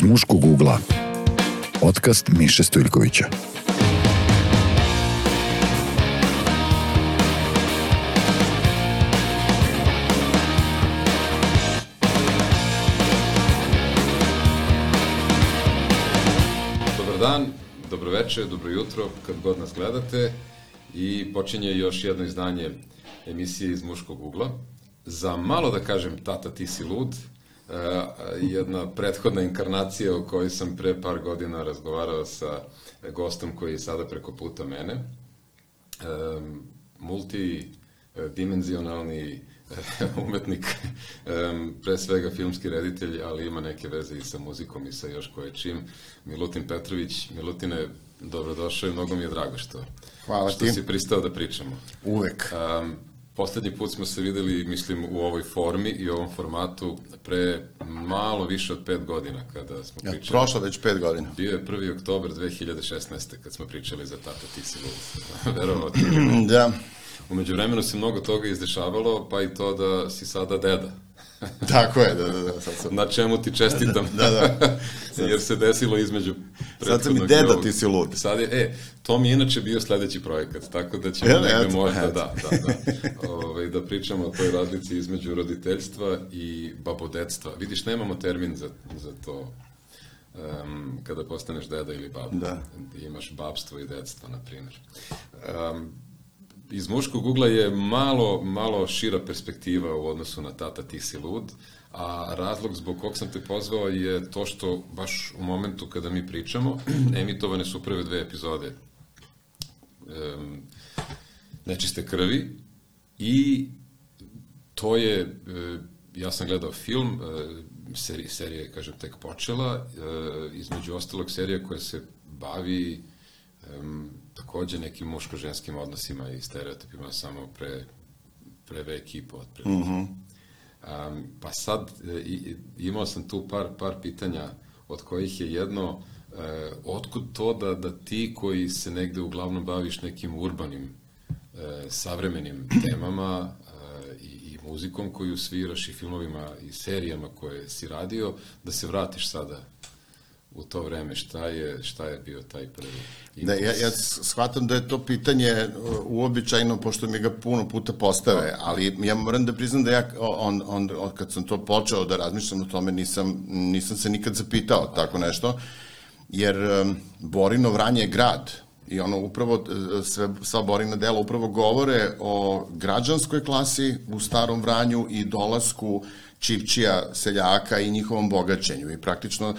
iz muškog ugla. Podcast Miše Stojljkovića. Dobar dan, dobro večer, dobro jutro, kad god nas gledate i počinje još jedno izdanje emisije iz muškog ugla. Za malo da kažem Tata ti si lud, jedna prethodna inkarnacija o kojoj sam pre par godina razgovarao sa gostom koji je sada preko puta mene. Multidimenzionalni eh, umetnik, um, pre svega filmski reditelj, ali ima neke veze i sa muzikom i sa još koje čim. Milutin Petrović. Milutine, dobrodošao i mnogo mi je drago što, Hvala što ti. si pristao da pričamo. Uvek. Um, poslednji put smo se videli, mislim, u ovoj formi i ovom formatu pre malo više od pet godina kada smo Ja, pričali. prošlo već pet godina. Bio je 1. oktober 2016. kad smo pričali za Tata ti si lud. Verovatno. Da, Umeđu vremenu se mnogo toga izdešavalo, pa i to da si sada deda. tako je, da, da, da, sad sam, Na čemu ti čestitam. Da, da. Jer se desilo između Sad sam i deda, ovog. ti si lud. Sad je, e, to mi je inače bio sledeći projekat, tako da ćemo Jel, negde možda, da, da, da, ovaj, da pričamo o toj razlici između roditeljstva i babodetstva. Vidiš, nemamo termin za, za to um, kada postaneš deda ili baba. Da. Imaš babstvo i detstvo, na primjer. Um, iz muškog ugla je malo, malo šira perspektiva u odnosu na tata ti si lud, a razlog zbog kog sam te pozvao je to što baš u momentu kada mi pričamo, emitovane su prve dve epizode. Um, nečiste krvi i to je, e, ja sam gledao film, e, serija, serija je, kažem, tek počela, e, između ostalog serija koja se bavi um, takođe nekim muško-ženskim odnosima i stereotipima samo pre, pre vek i po otprilike. Mm -hmm. um, pa sad e, i, imao sam tu par, par pitanja od kojih je jedno e, otkud to da, da ti koji se negde uglavnom baviš nekim urbanim e, savremenim temama e, i, i muzikom koju sviraš i filmovima i serijama koje si radio, da se vratiš sada u to vreme, šta je, šta je bio taj prvi da, ja, ja shvatam da je to pitanje uh, uobičajeno, pošto mi ga puno puta postave, ali ja moram da priznam da ja, on, on, on, kad sam to počeo da razmišljam o tome, nisam, nisam se nikad zapitao tako nešto, jer Borino Vranje je grad, I ono upravo, uh, sve, sva Borina dela upravo govore o građanskoj klasi u starom Vranju i dolasku Čipčija, seljaka i njihovom bogaćenju. I praktično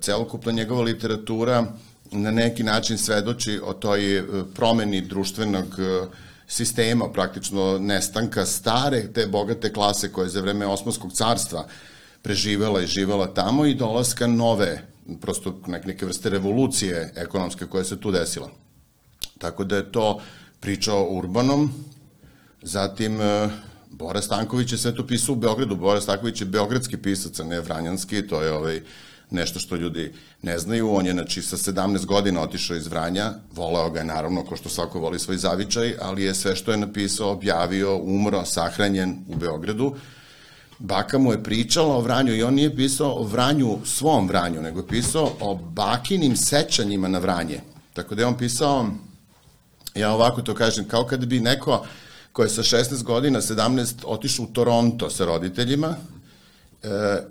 celokupna njegova literatura na neki način svedoči o toj e, promeni društvenog e, sistema, praktično nestanka stare te bogate klase koje je za vreme Osmanskog carstva preživela i živela tamo i dolaska nove, prosto neke vrste revolucije ekonomske koja se tu desila. Tako da je to priča o urbanom, zatim e, Bora Stanković je sve to pisao u Beogradu, Bora Stanković je beogradski pisac, a ne vranjanski, to je ovaj, nešto što ljudi ne znaju. On je, znači, sa 17 godina otišao iz Vranja, voleo ga je, naravno, ko što svako voli svoj zavičaj, ali je sve što je napisao, objavio, umro, sahranjen u Beogradu. Baka mu je pričala o Vranju i on nije pisao o Vranju, svom Vranju, nego je pisao o bakinim sećanjima na Vranje. Tako da je on pisao, ja ovako to kažem, kao kada bi neko ko je sa 16 godina, 17, otišao u Toronto sa roditeljima,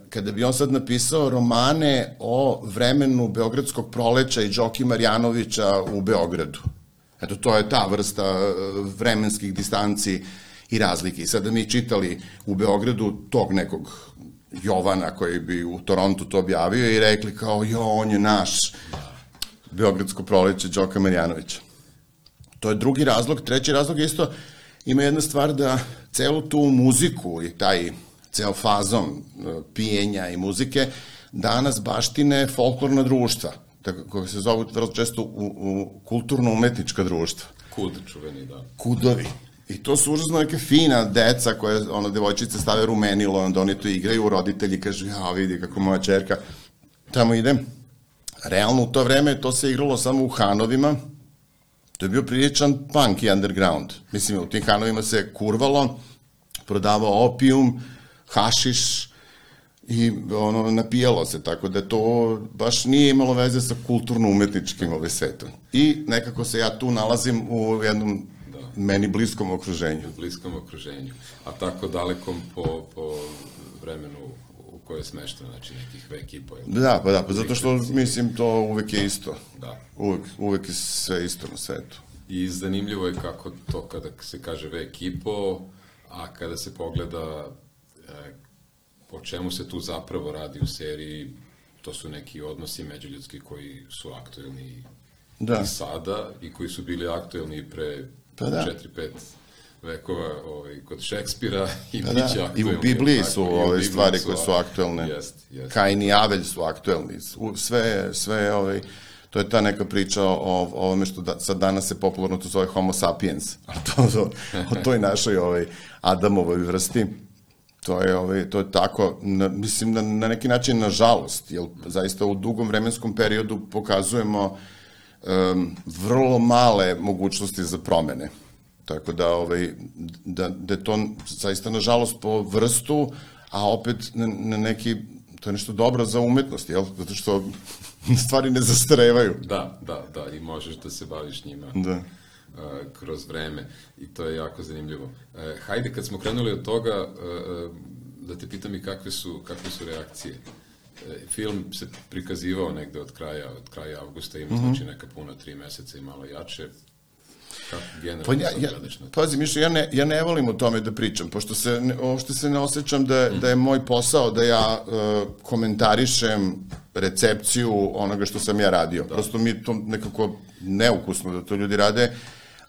kada bi on sad napisao romane o vremenu Beogradskog proleća i Đoki Marjanovića u Beogradu. Eto, to je ta vrsta e, vremenskih distanci i razlike. I sad da mi čitali u Beogradu tog nekog Jovana koji bi u Torontu to objavio i rekli kao, jo, on je naš Beogradsko proleće Đoka Marjanovića. To je drugi razlog. Treći razlog je isto, ima jedna stvar da celu tu muziku i taj ceo fazon e, pijenja i muzike danas baštine folklorna društva, koje se zovu vrlo često u, u kulturno-umetnička društva. Kud čuveni, da. Kudovi. I to su užasno neke fina deca koje, ono, devojčice stave rumenilo, onda oni to igraju, roditelji kažu, ja vidi kako moja čerka tamo ide. Realno u to vreme to se igralo samo u Hanovima, to je bio priličan punk i underground. Mislim, u tim Hanovima se kurvalo, prodavao opijum, hašiš i ono, napijalo se, tako da to baš nije imalo veze sa kulturno-umetničkim ovaj svetom. I nekako se ja tu nalazim u jednom da. meni bliskom okruženju. U bliskom okruženju. A tako dalekom po, po vremenu u kojoj je smešteno, znači nekih vek i po. Da, pa da, pa zato što mislim to uvek je isto. Da. Uvek, uvek je sve isto na svetu. I zanimljivo je kako to kada se kaže vek i po, a kada se pogleda o čemu se tu zapravo radi u seriji, to su neki odnosi međuljudski koji su aktuelni da. i sada i koji su bili aktuelni pre pa da. 4-5 vekova ovaj, kod Šekspira i da, da. I u Bibliji su ove stvari koje su aktuelne. Jest, jest. Kain i Avelj su aktuelni. Sve, sve ovaj, to je ta neka priča o, o ovome što da, sad danas se popularno to zove homo sapiens, a to, to, o toj našoj ovaj, Adamovoj vrsti to je, ovaj, to je tako, na, mislim, na, na neki način nažalost, jer zaista u dugom vremenskom periodu pokazujemo um, vrlo male mogućnosti za promene. Tako da, ovaj, da, da je to zaista nažalost po vrstu, a opet na, na neki, to je nešto dobro za umetnost, jel? Zato što stvari ne zastarevaju. Da, da, da, i možeš da se baviš njima. Da kroz vreme i to je jako zanimljivo. Hajde, kad smo krenuli od toga, da te pitam i kakve su, kakve su reakcije. Film se prikazivao negde od kraja, od kraja avgusta, ima mm -hmm. znači neka puna tri meseca i malo jače. Pa ja, ja, pazi, Mišo, ja ne, ja ne volim o tome da pričam, pošto se, ne, što se ne osjećam da, mm. da je moj posao da ja uh, komentarišem recepciju onoga što sam ja radio. Da. Prosto mi to nekako neukusno da to ljudi rade.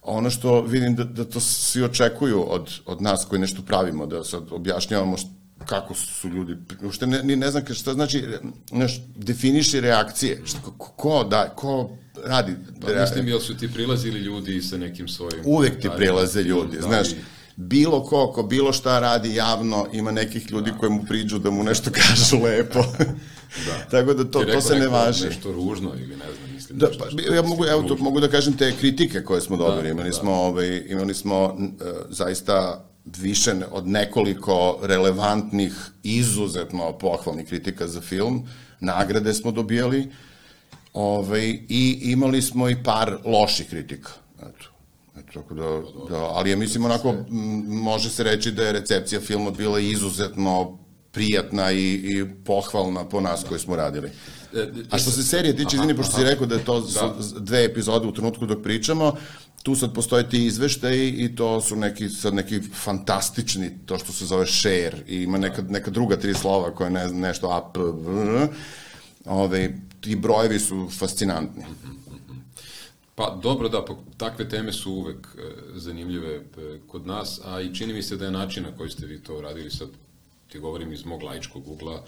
Ono što vidim da, da to svi očekuju od, od nas koji nešto pravimo, da sad objašnjavamo što, kako su ljudi, ušte ne, ni ne znam šta znači, neš, definiši reakcije, šta, ko, ko, da, ko radi. Pa mislim, jel su ti prilazili ljudi sa nekim svojim... Uvek ti prilaze ljudi, da, znaš, bilo ko, ko bilo šta radi javno, ima nekih ljudi da. koji mu priđu da mu nešto kažu lepo. da. Tako da to, to se ne važi. Nešto ružno ili ne znam, mislim. Da, pa, ja mogu, evo, to, mogu da kažem te kritike koje smo dobili. Da, imali, da. smo, ovaj, imali smo uh, zaista više od nekoliko relevantnih, izuzetno pohvalnih kritika za film. Nagrade smo dobijali ovaj, i imali smo i par loših kritika. Eto. Eto, tako da, da, ali ja mislim onako, može se reći da je recepcija filma bila izuzetno prijatna i, i pohvalna po nas koji smo radili. E, A što se serije tiče, izvini, pošto si rekao da je to da. dve epizode u trenutku dok pričamo, tu sad postoje ti izveštaji i to su neki, sad neki fantastični, to što se zove share i ima neka, neka druga tri slova koje ne, nešto a, p, v, ove, ti brojevi su fascinantni. Pa dobro da, pa, takve teme su uvek e, zanimljive e, kod nas, a i čini mi se da je način na koji ste vi to radili sad, ti govorim iz mog laičkog ugla,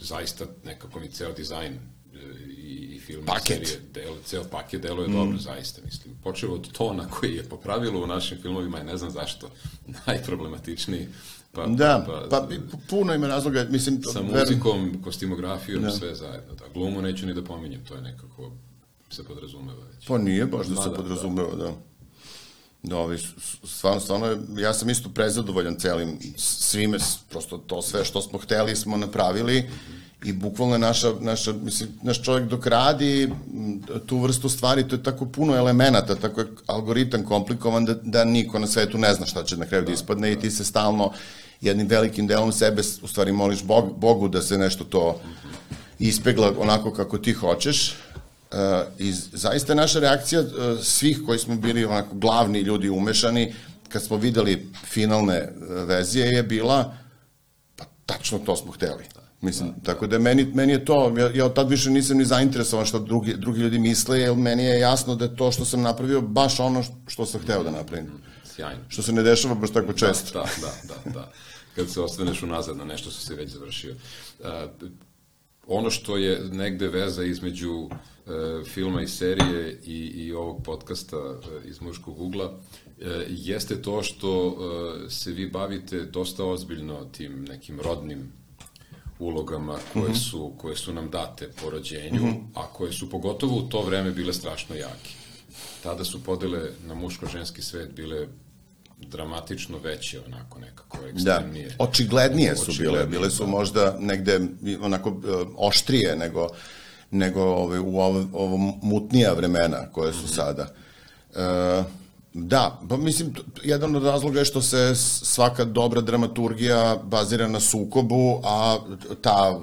zaista nekako mi ceo dizajn e, i, i film paket. serije, del, ceo paket deluje mm. dobro, zaista, mislim. Počeo od tona koji je po pravilu u našim filmovima i ne znam zašto najproblematičniji. Pa, da, pa, pa puno ima razloga, mislim... Sa muzikom, ver... kostimografijom, da. sve zajedno. Da, glumu neću ni da pominjem, to je nekako se podrazumeva već. Pa nije baš da se da, podrazumeva, da. Da, ovi, stvarno, stvarno, ja sam isto prezadovoljan celim, svime, prosto to sve što smo hteli smo napravili i bukvalno naša, naša, mislim, naš čovjek dok radi tu vrstu stvari, to je tako puno elemenata, tako je algoritam komplikovan da, da niko na svetu ne zna šta će na kraju da, da ispadne da. i ti se stalno jednim velikim delom sebe u stvari moliš Bog, Bogu da se nešto to ispegla onako kako ti hoćeš Uh, I zaista naša reakcija uh, svih koji smo bili onako glavni ljudi umešani, kad smo videli finalne uh, verzije je bila, pa tačno to smo hteli. Mislim, da, tako da meni, meni je to, ja, ja od tad više nisam ni zainteresovan što drugi, drugi ljudi misle, jer meni je jasno da je to što sam napravio baš ono što sam hteo da napravim. Sjajno. Što se ne dešava baš tako često. Da, da, da, da. Kad se ostaneš unazad na nešto što si već završio. Uh, ono što je negde veza između uh, filma i serije i, i ovog podcasta uh, iz muškog ugla uh, jeste to što uh, se vi bavite dosta ozbiljno tim nekim rodnim ulogama koje, -hmm. su, koje su nam date po rođenju, mm -hmm. a koje su pogotovo u to vreme bile strašno jake. Tada su podele na muško-ženski svet bile dramatično veće, onako nekako Da, ekstremnije. očiglednije su bile, Očiglednije, bile su da. možda negde onako e, oštrije nego, nego ove, u ovo, ovo mutnija vremena koje Mhm. su sada. E, da, pa mislim, jedan od razloga je što se svaka dobra dramaturgija bazira na sukobu, a ta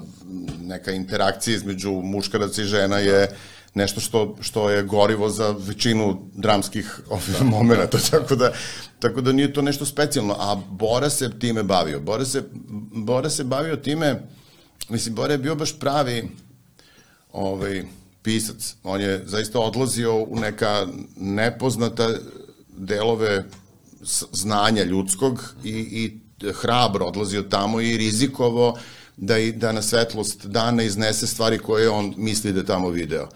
neka interakcija između muškaraca i žena je nešto što, što je gorivo za većinu dramskih ovih momenta, tako da, tako da nije to nešto specijalno, a Bora se time bavio. Bora se, Bora se bavio time, mislim, Bora je bio baš pravi ovaj, pisac. On je zaista odlazio u neka nepoznata delove znanja ljudskog i, i hrabro odlazio tamo i rizikovao da, i, da na svetlost dana iznese stvari koje on misli da tamo video.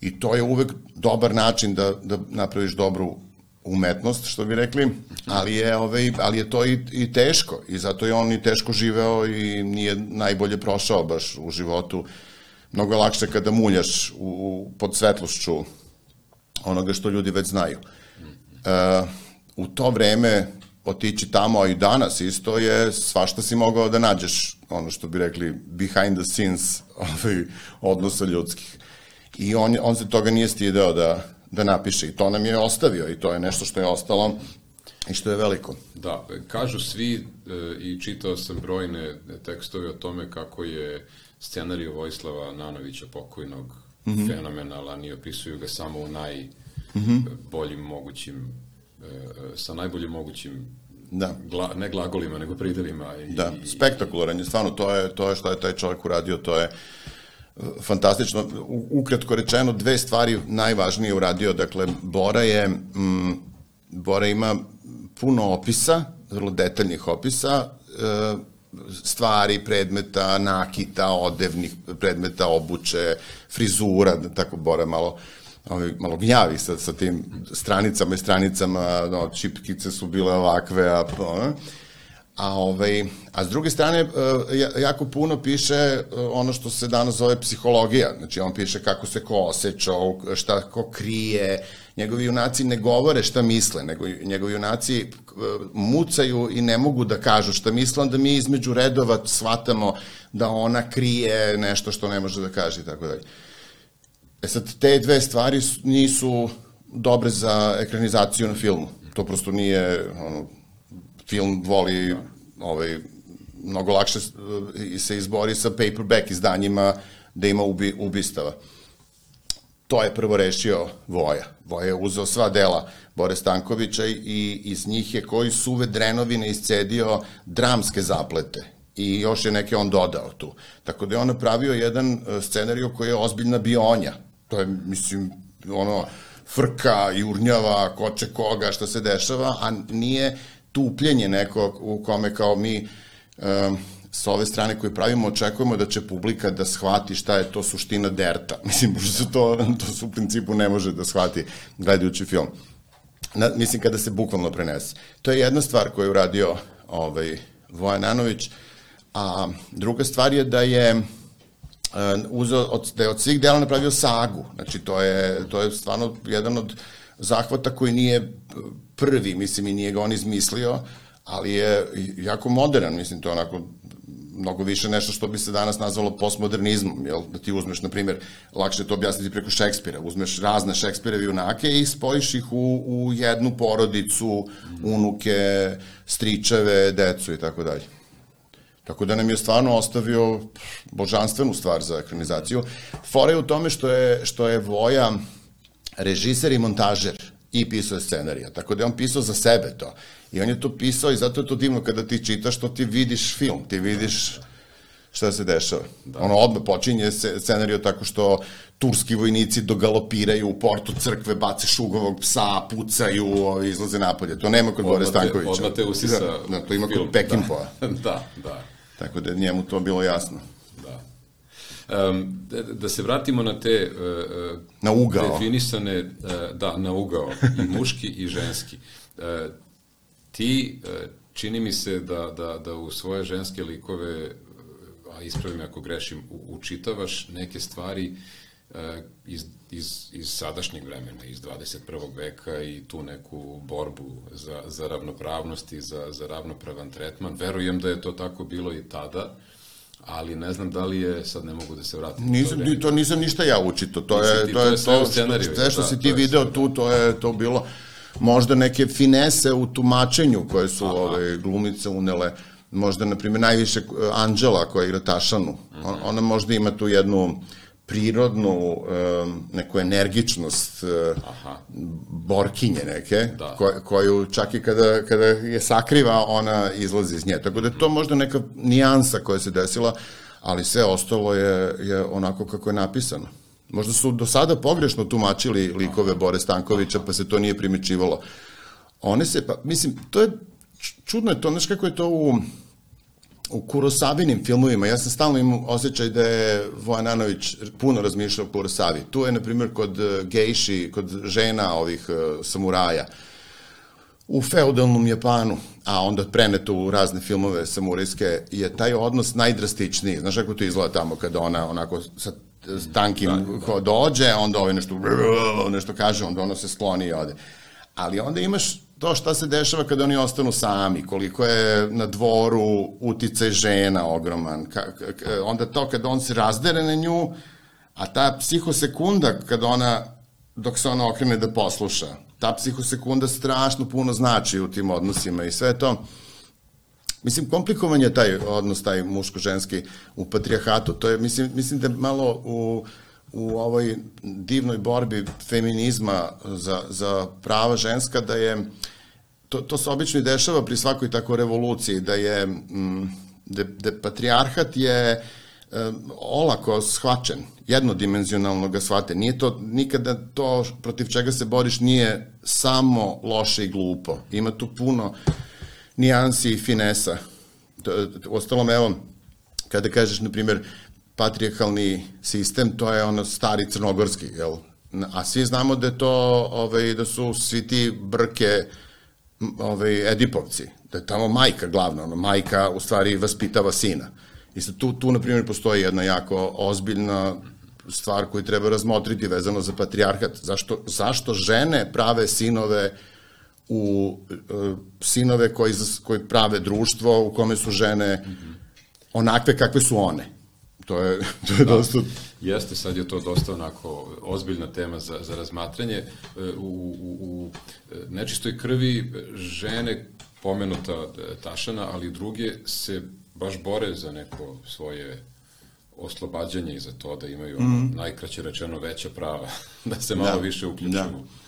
I to je uvek dobar način da, da napraviš dobru umetnost, što bi rekli, ali je, ovaj, ali je to i, i teško i zato je on i teško živeo i nije najbolje prošao baš u životu. Mnogo je lakše kada muljaš u, u, pod svetlošću onoga što ljudi već znaju. E, u to vreme otići tamo, a i danas isto je svašta si mogao da nađeš, ono što bi rekli behind the scenes ovaj, odnosa ljudskih. I on, on se toga nije stideo da, da napiše i to nam je ostavio i to je nešto što je ostalo i što je veliko. Da, kažu svi e, i čitao sam brojne tekstove o tome kako je scenarij Vojislava Nanovića pokojnog mm -hmm. fenomenalan i opisuju ga samo u najboljim mogućim e, e, sa najboljim mogućim Da. gla, ne glagolima, nego pridelima. I, Da, spektakularan je, stvarno, to je, to je što je taj čovjek uradio, to je fantastično. Ukratko rečeno, dve stvari najvažnije uradio, dakle, Bora je, mm, Bora ima puno opisa, vrlo detaljnih opisa, e, stvari, predmeta, nakita, odevnih predmeta, obuće, frizura, da tako Bora malo ovaj, malo gnjavi sa, sa tim stranicama i stranicama, no, čipkice su bile ovakve, a, a, a, ovaj, a s druge strane, e, ja- jako puno piše e, ono što se danas zove psihologija, znači on piše kako se ko osjeća, šta ko krije, njegovi junaci ne govore šta misle, nego njegovi junaci e, mucaju i ne mogu da kažu šta misle, onda mi između redova shvatamo da ona krije nešto što ne može da kaže i tako dalje. E sad, te dve stvari su- nisu dobre za ekranizaciju na filmu. To prosto nije, ono, film voli ovaj, mnogo lakše i se izbori sa paperback izdanjima da ima ubi, ubistava. To je prvo rešio Voja. Voja je uzeo sva dela Bore Stankovića i iz njih je koji suve drenovine iscedio dramske zaplete i još je neke on dodao tu. Tako da je on napravio jedan e, scenariju koji je ozbiljna bionja. To je, mislim, ono, frka, jurnjava, ko će koga, šta se dešava, a nije tupljenje neko u kome kao mi um, sa ove strane koje pravimo očekujemo da će publika da shvati šta je to suština derta. Mislim, pošto se to, to se u principu ne može da shvati gledajući film. Na, mislim, kada se bukvalno prenese. To je jedna stvar koju je uradio ovaj, Vojan Anović, a druga stvar je da je uzeo, od, da je od svih dela napravio sagu. Znači, to je, to je stvarno jedan od zahvata koji nije prvi, mislim, i nije ga on izmislio, ali je jako modern, mislim, to je onako mnogo više nešto što bi se danas nazvalo postmodernizmom, jel? Da ti uzmeš, na primjer, lakše to objasniti preko Šekspira, uzmeš razne Šekspireve junake i spojiš ih u, u jednu porodicu, unuke, stričeve, decu i tako dalje. Tako da nam je stvarno ostavio božanstvenu stvar za ekranizaciju. Fora je u tome što je, što je Voja režiser i montažer i pisao je scenarija. Tako da je on pisao za sebe to. I on je to pisao i zato je to divno kada ti čitaš, što ti vidiš film, ti vidiš šta se dešava. Da. Ono odmah počinje se scenario tako što turski vojnici dogalopiraju u portu crkve, bace šugovog psa, pucaju, izlaze napolje. To nema kod Bore Stankovića. Odmah te usisa da, da, to ima film, kod Pekinpoa. Da, da, da. Tako da je njemu to bilo jasno. Da. Um, da, se vratimo na te uh, Na ugao. definisane, uh, da, na ugao, i muški i ženski. Uh, ti, uh, čini mi se da, da, da u svoje ženske likove, uh, a ispravim ako grešim, u- učitavaš neke stvari e, iz, iz, iz sadašnjeg vremena, iz 21. veka i tu neku borbu za, za ravnopravnost i za, za ravnopravan tretman. Verujem da je to tako bilo i tada, ali ne znam da li je, sad ne mogu da se vratim. Nisam, to, to nisam ništa ja učito, to je, ti- to je je to, u scenariju, sve što da, si ti je video tu, to je to bilo možda neke finese u tumačenju koje su ove glumice unele, možda, na primjer, najviše eh, Anđela koja igra Tašanu, On- ona možda ima tu jednu prirodnu em, neku energičnost eh, Aha. borkinje neke, Da. ko, koju čak i kada, kada je sakriva, ona izlazi iz nje. Tako da je to možda neka nijansa koja se desila, ali sve ostalo je, je onako kako je napisano. Možda su do sada pogrešno tumačili likove Bore Stankovića, pa se to nije primećivalo. One se, pa, mislim, to je, čudno je to, znaš kako je to u, u Kurosavinim filmovima, ja sam stalno imao osjećaj da je Vojananović puno razmišljao o Kurosavi. Tu je, na primjer, kod eh, gejši, kod žena ovih eh, samuraja, u feudalnom Japanu, a onda preneto u razne filmove samurajske, je taj odnos najdrastičniji. Znaš kako to izgleda tamo kada ona onako sa tankim da, da. dođe, onda ovaj nešto, nešto kaže, onda ono se skloni i ode. Ali onda imaš to šta se dešava kada oni ostanu sami, koliko je na dvoru uticaj žena ogroman, ka, ka, onda to kada on se razdere na nju, a ta psihosekunda kada ona, dok se ona okrene da posluša, ta psihosekunda strašno puno znači u tim odnosima i sve to, Mislim, komplikovan je taj odnos, taj muško-ženski u patrijarhatu. To je, mislim, mislim da malo u, u ovoj divnoj borbi feminizma za, za prava ženska, da je, to, to se obično i dešava pri svakoj tako revoluciji, da je, mm, da, da patrijarhat je um, olako shvaćen, jednodimenzionalno ga shvate. Nije to, nikada to protiv čega se boriš nije samo loše i glupo. Ima tu puno nijansi i finesa. Ostalom, evo, kada kažeš, na primjer, patrijarhalni sistem, to je ono stari crnogorski, jel? A svi znamo da to, ovaj, da su svi ti brke ovaj, Edipovci, da je tamo majka glavna, ono, majka u stvari vaspitava sina. I sad tu, tu, na primjer, postoji jedna jako ozbiljna stvar koju treba razmotriti vezano za patrijarhat. Zašto, zašto žene prave sinove u uh, sinove koji, koji prave društvo u kome su žene onakve kakve su one. To je, to je da. dosta... Jeste, sad je to dosta onako ozbiljna tema za, za razmatranje. U, u, u nečistoj krvi žene, pomenuta Tašana, ali druge, se baš bore za neko svoje oslobađanje i za to da imaju mm. najkraće rečeno veća prava, da se malo da. više uključuju. Da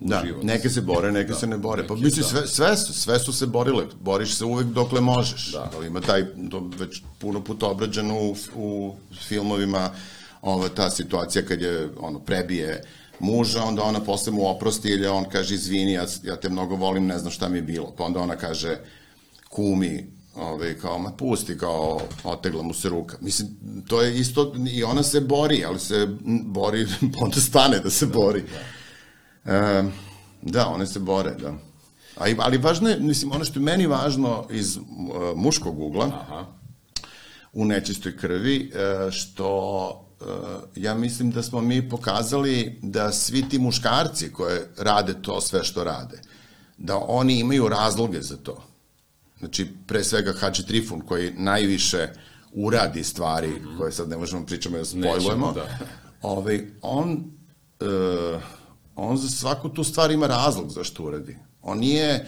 Da, život. neke se bore, neke da, se ne bore. Pa mislim, da. sve, sve, su, sve su se borile. Boriš se uvek dokle možeš. Da. Ali ima taj, to već puno puta obrađeno u, u filmovima, ova, ta situacija kad je, ono, prebije muža, onda ona posle mu oprosti ili on kaže, izvini, ja, ja te mnogo volim, ne znam šta mi je bilo. Pa onda ona kaže, kumi, ove, kao, ma pusti, kao, otegla mu se ruka. Mislim, to je isto, i ona se bori, ali se bori, onda stane da se bori. Da. E, da, one se bore, da. A, ali važno je, mislim, ono što je meni važno iz uh, muškog ugla, Aha. u nečistoj krvi, uh, što uh, ja mislim da smo mi pokazali da svi ti muškarci koje rade to sve što rade, da oni imaju razloge za to. Znači, pre svega Hadži Trifun koji najviše uradi stvari mm -hmm. koje sad ne možemo pričamo da spojlujemo, da. ovaj, on uh, on za svaku tu stvar ima razlog zašto uradi. On nije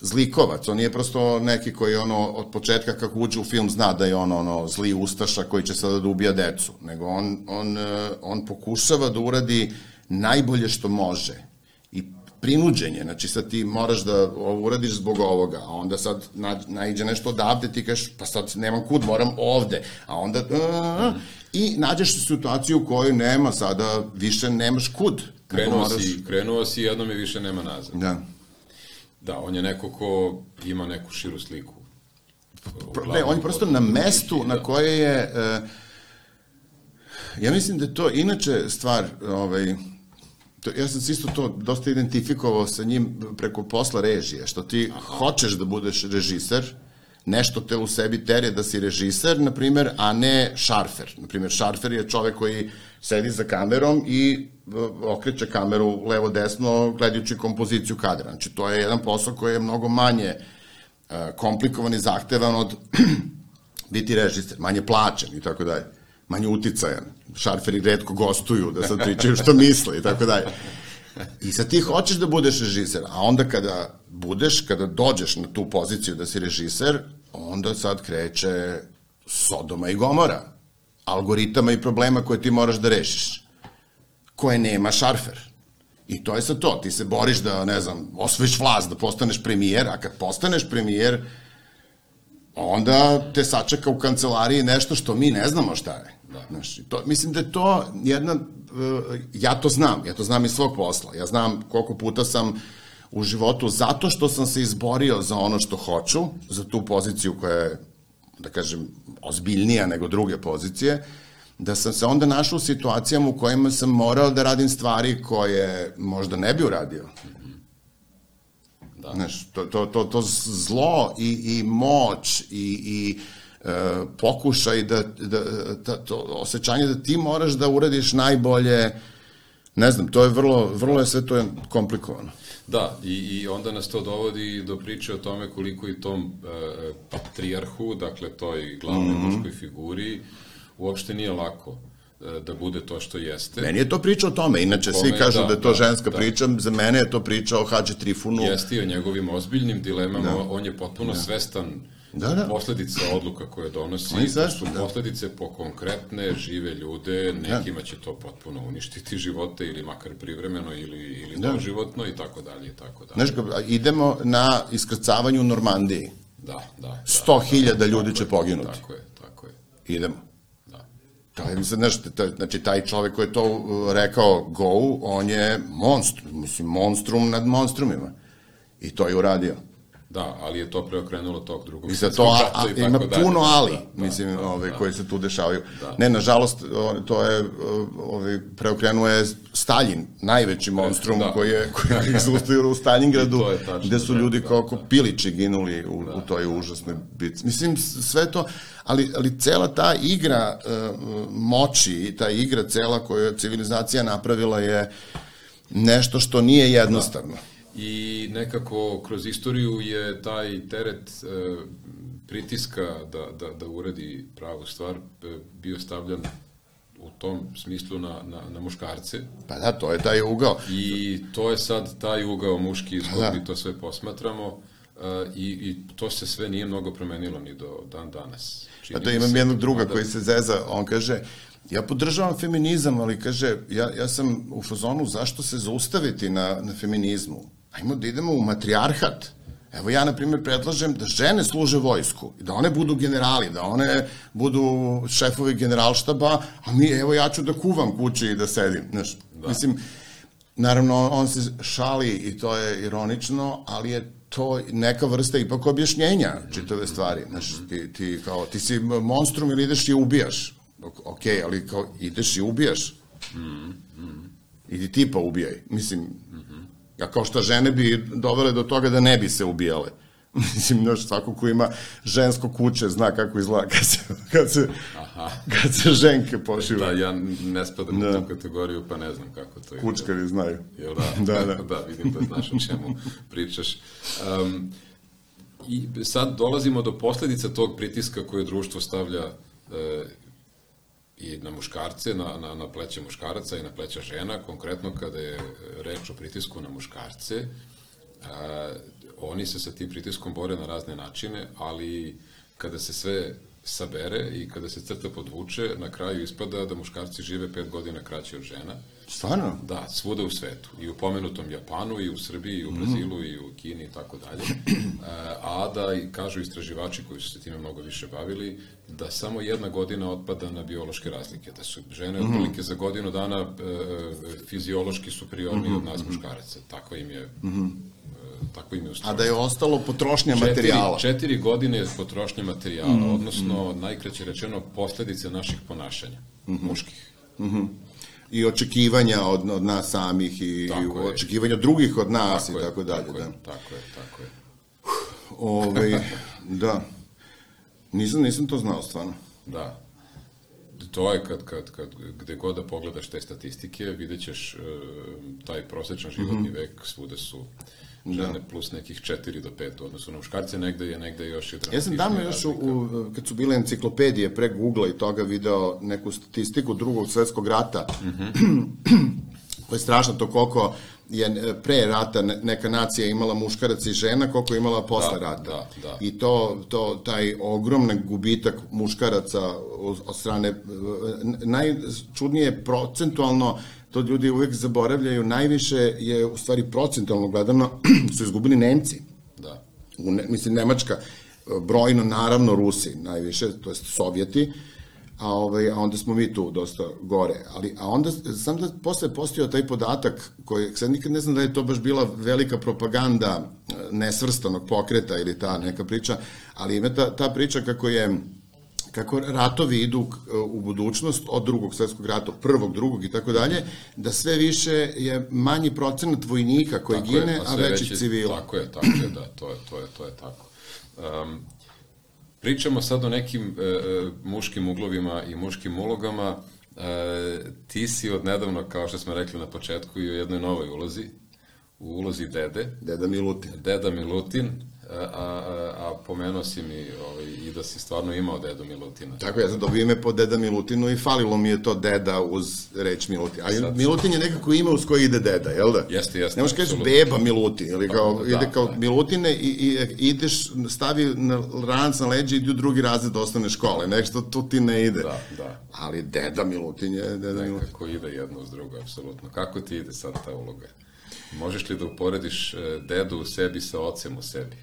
zlikovac, on nije prosto neki koji ono od početka kako uđe u film zna da je on ono zli ustaša koji će sada da ubija decu, nego on, on, on pokušava da uradi najbolje što može. I prinuđenje, znači sad ti moraš da ovo uradiš zbog ovoga, a onda sad na, naiđe nešto odavde, ti kažeš, pa sad nemam kud, moram ovde, a onda, uh, i nađeš situaciju u kojoj nema sada, više nemaš kud, Krenuo moraš... si, krenuo si, jednom i više nema nazad. Da. Da, on je neko ko ima neku širu sliku. Ne, on je prosto na mestu da. na koje je... Uh, ja mislim da je to inače stvar, ovaj, to, ja sam se isto to dosta identifikovao sa njim preko posla režije, što ti Aha. hoćeš da budeš režiser, nešto te u sebi terje da si režiser, na primjer, a ne šarfer. Na primjer, šarfer je čovek koji sedi za kamerom i e, okreće kameru levo-desno gledajući kompoziciju kadra. Znači, to je jedan posao koji je mnogo manje e, komplikovan i zahtevan od biti režiser, manje plaćen i tako dalje, manje uticajan. Šarferi redko gostuju da sad pričaju što misle i tako dalje. I sad ti hoćeš da budeš režiser, a onda kada budeš, kada dođeš na tu poziciju da si režiser, onda sad kreće Sodoma i Gomora, algoritama i problema koje ti moraš da rešiš, koje nema šarfer. I to je sa to, ti se boriš da, ne znam, osvojiš vlast, da postaneš premijer, a kad postaneš premijer, onda te sačeka u kancelariji nešto što mi ne znamo šta je. Da. Znaš, to, mislim da je to jedna, uh, ja to znam, ja to znam iz svog posla, ja znam koliko puta sam u životu, zato što sam se izborio za ono što hoću, za tu poziciju koja je, da kažem, ozbiljnija nego druge pozicije, da sam se onda našao u situacijama u kojima sam morao da radim stvari koje možda ne bi uradio. Da. Znaš, to, to, to, to zlo i, i moć i, i e, pokušaj da, da, da, to osjećanje da ti moraš da uradiš najbolje, ne znam, to je vrlo, vrlo je sve to je komplikovano. Da, i, i onda nas to dovodi do priče o tome koliko i tom e, patrijarhu, dakle toj glavnoj mm -hmm. muškoj figuri, uopšte nije lako e, da bude to što jeste. Meni je to priča o tome, inače Kome, svi kažu da, da je to da, ženska da. priča, za mene je to priča o Hadži Trifunu. Jeste i o njegovim ozbiljnim dilemama, da. on je potpuno da. svestan da, da. posledica odluka koje donosi, to su da. posledice po konkretne žive ljude, da. nekima će to potpuno uništiti živote ili makar privremeno ili, ili da. doživotno i tako dalje i tako dalje. Znaš, idemo na iskrcavanju u Normandiji. Da, da. 100.000 da, da, ljudi će poginuti. Tako je, tako je. Idemo. Da. To je, mislim, znaš, znači, taj čovek koji je to uh, rekao go, on je monstrum, mislim, monstrum nad monstrumima. I to je uradio. Da, ali je to preokrenulo tog drugog I to, a, a, ima dalje. puno ali, da, da, mislim, da, ove, da. koji se tu dešavaju. Da. Ne, nažalost, to je, ove, preokrenuo je Stalin, najveći monstrum da. koji je, koji je izustio u Stalingradu, tačno, gde su ljudi da, kao da. pilići ginuli u, da. u toj užasnoj bitci. Mislim, sve to, ali, ali cela ta igra uh, moći, ta igra cela koju je civilizacija napravila je nešto što nije jednostavno. Da i nekako kroz istoriju je taj teret e, pritiska da, da, da uradi pravu stvar e, bio stavljan u tom smislu na, na, na muškarce. Pa da, to je taj ugao. I to je sad taj ugao muški iz kog da. mi to sve posmatramo uh, i, i to se sve nije mnogo promenilo ni do dan danas. Čini pa da imam jednog druga da... koji se zeza, on kaže, ja podržavam feminizam, ali kaže, ja, ja sam u fazonu zašto se zaustaviti na, na feminizmu? Ajmo da idemo u matrijarhat. Evo ja, na primjer, predlažem da žene služe vojsku, da one budu generali, da one budu šefovi generalštaba, a mi, evo ja ću da kuvam kući i da sedim. Znaš, da. Mislim, naravno, on se šali i to je ironično, ali je to neka vrsta ipak objašnjenja čitave stvari. Znaš, ti, ti, kao, ti si monstrum ili ideš i ubijaš. Ok, ali kao ideš i ubijaš. Mm, mm. Idi ti pa ubijaj. Mislim, mm A kao što žene bi dovele do toga da ne bi se ubijale. Mislim, još svako ko ima žensko kuće zna kako izgleda kad se, kad se, Aha. kad se ženke pošiva. Da, ja ne spadam da. u tu kategoriju, pa ne znam kako to izgleda. Kučkari znaju. Jel da? da, da. da, vidim da znaš o čemu pričaš. Um, I sad dolazimo do posledica tog pritiska koje društvo stavlja e, i na muškarce, na, na, na pleće muškaraca i na pleća žena, konkretno kada je reč o pritisku na muškarce, a, oni se sa tim pritiskom bore na razne načine, ali kada se sve sabere i kada se crta podvuče, na kraju ispada da muškarci žive pet godina kraće od žena. Stvarno? Da, svuda u svetu. I u pomenutom Japanu, i u Srbiji, i u Brazilu, mm. i u Kini, i tako dalje. A da, i kažu istraživači koji su se time mnogo više bavili, da samo jedna godina otpada na biološke razlike. Da su žene mm. otprilike za godinu dana e, fiziološki superiorni mm -hmm. od nas mhm. muškaraca. Tako im je mm -hmm tako im je A da je ostalo potrošnja četiri, materijala. Četiri godine je potrošnja materijala, mm -hmm. odnosno, najkraće rečeno, posledice naših ponašanja, mm -hmm. muških. Mm -hmm. I očekivanja od, od nas samih i, tako i očekivanja drugih od nas tako i tako dalje. Tako da. je, tako je, tako je. Ove, da. Nisam, nisam to znao stvarno. Da. to je kad, kad, kad, gde god da pogledaš te statistike, vidjet ćeš e, taj prosečan životni mm -hmm. vek, svude su žene da. plus nekih 4 do 5 odnosno na muškarce, negde je negde još i Ja sam davno još, u, u, kad su bile enciklopedije pre Google i toga video neku statistiku drugog svetskog rata, mm -hmm. to je strašno to koliko je e, pre rata neka nacija imala muškaraca i žena, koliko je imala posle da, rata. Da, da. I to, to, taj ogroman gubitak muškaraca od strane, e, najčudnije procentualno, to ljudi uvek zaboravljaju, najviše je u stvari procentualno gledano su izgubili Nemci. Da. U, ne, mislim, Nemačka, brojno naravno Rusi najviše, to jest Sovjeti, a, ovaj, a onda smo mi tu dosta gore. Ali, a onda sam da posle postio taj podatak koji, sad nikad ne znam da je to baš bila velika propaganda e, nesvrstanog pokreta ili ta neka priča, ali ima ta, ta priča kako je kako ratovi idu e, u budućnost od drugog svetskog rata, prvog, drugog i tako dalje, da sve više je manji procenat vojnika koji tako gine, je, a veći, veći civila. Tako je, tako je, da, to je, to je, to je tako. Um, Pričamo sad o nekim e, e, muškim uglovima i muškim ulogama. E, ti si od nedavno, kao što smo rekli na početku, i u jednoj novoj ulozi, u ulozi dede. Deda Milutin. Deda Milutin, a, a, a pomenuo si mi ovaj, i da si stvarno imao dedu Milutina. Tako, ja sam dobio ime po deda Milutinu i falilo mi je to deda uz reč Milutin. A Sad, Milutin je nekako ime uz koje ide deda, jel da? Jeste, jeste. Ne možeš kažeš beba Milutin, ili kao, da, ide kao da. Milutine i, i, ideš, stavi na ranac na leđe i ide u drugi razred osnovne škole. Nešto tu ti ne ide. Da, da. Ali deda Milutin je deda Milutin. Nekako ide jedno uz drugo, apsolutno. Kako ti ide sad ta uloga? Možeš li da uporediš e, dedu u sebi sa ocem u sebi?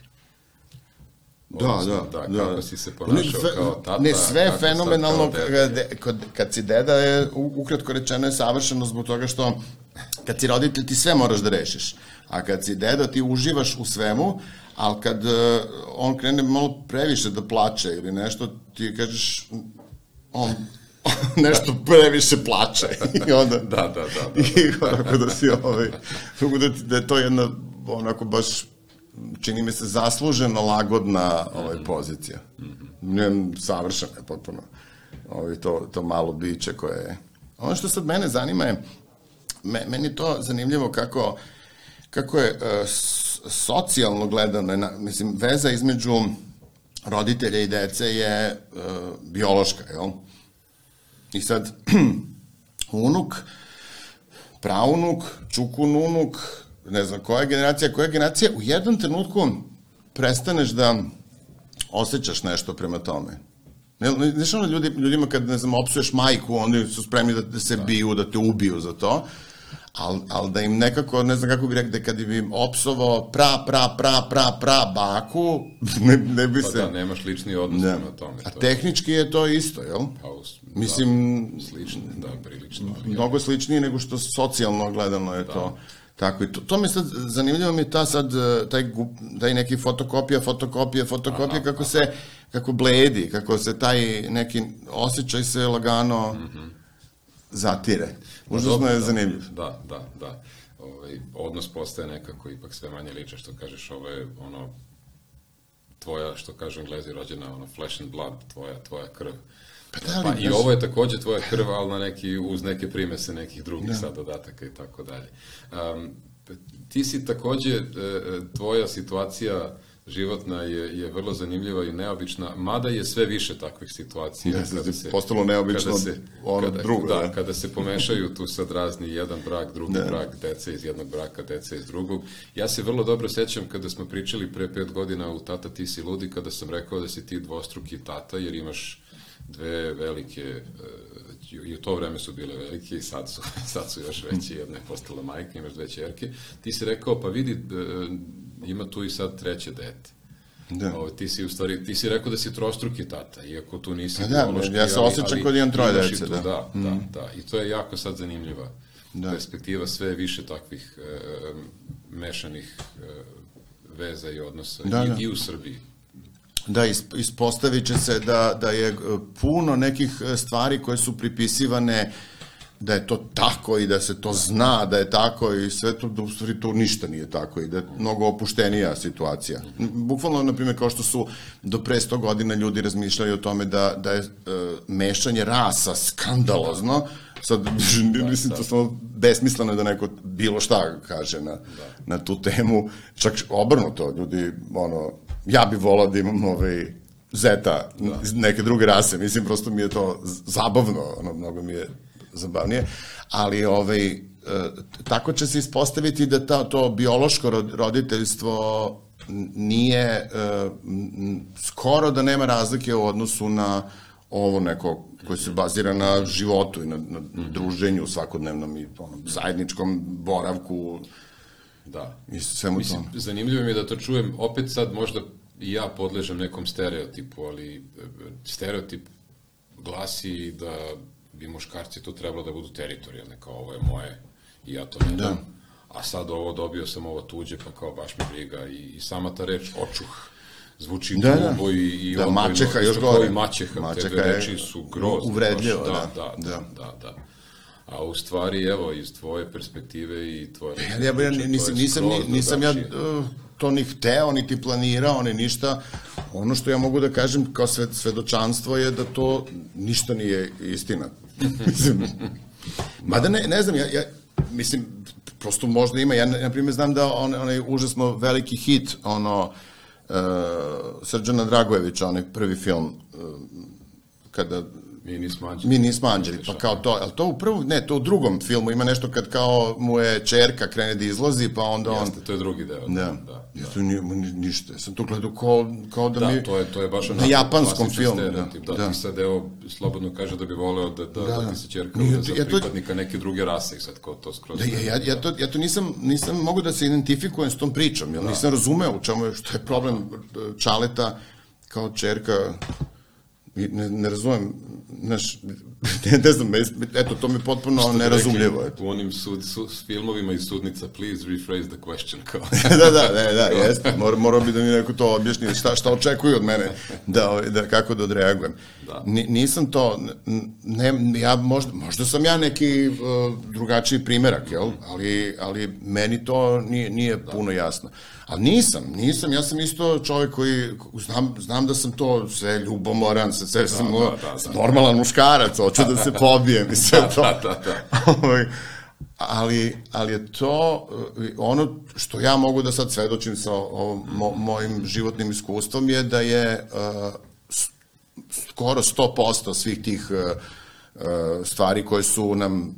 Da, da, da, da. Kako si se ponašao ne, kao tata. Ne, sve fenomenalno, kad, kad si deda je, ukratko rečeno je savršeno zbog toga što kad si roditelj ti sve moraš da rešiš. A kad si deda ti uživaš u svemu, ali kad uh, on krene malo previše da plače ili nešto, ti kažeš, on nešto previše plače. I onda... da, da, da. da, da. I tako da si ovaj, da, da je to jedna onako baš čini mi se zasluženo lagodna ovaj, pozicija. Mm -hmm. savršena je potpuno. Ovaj, to, to malo biće koje je... Ono što sad mene zanima je, me, meni je to zanimljivo kako, kako je uh, socijalno gledano, na, mislim, veza između roditelja i dece je uh, biološka, jel? I sad, unuk, praunuk, čukununuk, ne znam koja generacija, koja generacija, u jednom trenutku prestaneš da osjećaš nešto prema tome. Ne, znaš ono ljudi, ljudima kad, ne znam, opsuješ majku, oni su spremni da, da se da. biju, da te ubiju za to, ali al da im nekako, ne znam kako bih rekao, da kad bi im opsovao pra, pra, pra, pra, pra baku, ne, ne bi pa se... Pa da, nemaš lični odnos da. na tome. A to. tehnički je to isto, jel? Pa, da, Mislim... Slično, da, prilično. Ali, mnogo sličnije nego što socijalno gledano je da. to. Tako i to, to mi sad, zanimljivo mi je ta sad, e, taj, taj neki fotokopija, fotokopija, fotokopija, aha, kako aha. se, kako bledi, kako se taj neki osjećaj se lagano mm -hmm. zatire. Užasno je da, zanimljiv. Da, da, da. Ovaj, odnos postaje nekako ipak sve manje liče, što kažeš, ovo je ono, tvoja, što kažu englezi, rođena, ono, flesh and blood, tvoja, tvoja krv. Pa, da, pa i ovo je takođe tvoja krv, ali na neki, uz neke primese nekih drugih da. sad dodataka i tako dalje. Um, ti si takođe, e, e, tvoja situacija životna je, je vrlo zanimljiva i neobična, mada je sve više takvih situacija. Ne, kada se, postalo neobično kada se, ono kada, drugo. Da, da, kada se pomešaju tu sad razni jedan brak, drugi ne. brak, deca iz jednog braka, deca iz drugog. Ja se vrlo dobro sećam kada smo pričali pre pet godina u Tata ti si ludi, kada sam rekao da si ti dvostruki tata, jer imaš dve velike, e, i u to vreme su bile velike i sad su, sad su još veće, jedna je postala majka, imaš dve čerke, ti si rekao, pa vidi, e, ima tu i sad treće dete. Da. Ovo, ti si u stvari, ti si rekao da si trostruki tata, iako tu nisi pa da, biološki, ja se osjećam kod imam troje dece, da. Da, mm. da, da, i to je jako sad zanimljiva da. perspektiva, sve više takvih e, mešanih e, veza i odnosa da, i, da. i u Srbiji. Da, ispostavit će se da, da je e, puno nekih e, stvari koje su pripisivane da je to tako i da se to zna da je tako i sve to, da u stvari to ništa nije tako i da je mnogo opuštenija situacija. Bukvalno, na primjer, kao što su do pre 100 godina ljudi razmišljali o tome da, da je e, mešanje rasa skandalozno, sad, mislim, to samo besmisleno da neko bilo šta kaže na, na tu temu, čak obrnuto, ljudi, ono, ja bih volao da imam ovaj, zeta da. neke druge rase, mislim, prosto mi je to zabavno, ono, mnogo mi je zabavnije, ali ovaj, e, tako će se ispostaviti da ta, to biološko roditeljstvo nije e, skoro da nema razlike u odnosu na ovo neko koje se bazira na životu i na, na druženju svakodnevnom i onom zajedničkom boravku Da. I svemu Mislim, zanimljivo mi je da to čujem, opet sad možda ja podležem nekom stereotipu, ali e, stereotip glasi da bi muškarci to trebalo da budu teritorijalne, kao ovo je moje i ja to ne da. dam. A sad ovo dobio sam ovo tuđe, pa kao baš mi briga i, i sama ta reč očuh zvuči da, grubo da. i, i da, mačeha još gore. I mačeha, mačeha te reči su grozne. Uvredljivo, da, da, da, da, da, da. A u stvari, evo, iz tvoje perspektive i tvoje... Ja, ja, ja nisam, nisam, nisam ja uh, to ni hteo, niti planirao, ni ništa. Ono što ja mogu da kažem kao sve, svedočanstvo je da to ništa nije istina. mislim, mada ne, ne znam, ja, ja, mislim, prosto možda ima, ja na primjer znam da on, onaj užasno veliki hit, ono, uh, Srđana Dragojevića, onaj prvi film, uh, kada Mi nismo anđeli. Mi nismo anđeli, pa kao to, ali to u prvom, ne, to u drugom filmu ima nešto kad kao mu je čerka krene da izlazi, pa onda on... Jeste, to je drugi deo. Da, da. da. Nije, ništa, sam to gledao kao, kao da, da mi... to je, to je baš na japanskom filmu. Da, da, da, ti sad evo slobodno kaže da bi voleo da, da, da, da ti se čerka nije, za ja to, pripadnika neke druge rase i sad kao to skroz... Da, ja, ja, ja, to, ja to nisam, nisam mogu da se identifikujem s tom pričom, jer da. nisam razumeo u čemu je, što je problem Čaleta kao čerka ne, ne razumem, znaš, ne, ne znam, eto, to mi potpuno nerazumljivo. Eto. U onim sud, sud, filmovima iz sudnica, please rephrase the question. Kao. da, da, ne, da, jeste. Mor, morao bi da mi neko to objasni, šta, šta očekuju od mene, da, da, kako da odreagujem. Da. Ni, nisam to, ne, ja možda, možda sam ja neki uh, drugačiji primerak, jel? Ali, ali meni to nije, nije da. puno jasno. Ali nisam, nisam, ja sam isto čovjek koji, znam, znam da sam to sve ljubomoran, sve, sve da, sam da, da, da. normalan muškarac, hoću da se pobijem i sve da, to. Da, da, da. Ovaj, ali, ali je to ono što ja mogu da sad svedočim sa ovom, mo, mojim životnim iskustvom je da je uh, skoro 100% svih tih uh, stvari koje su nam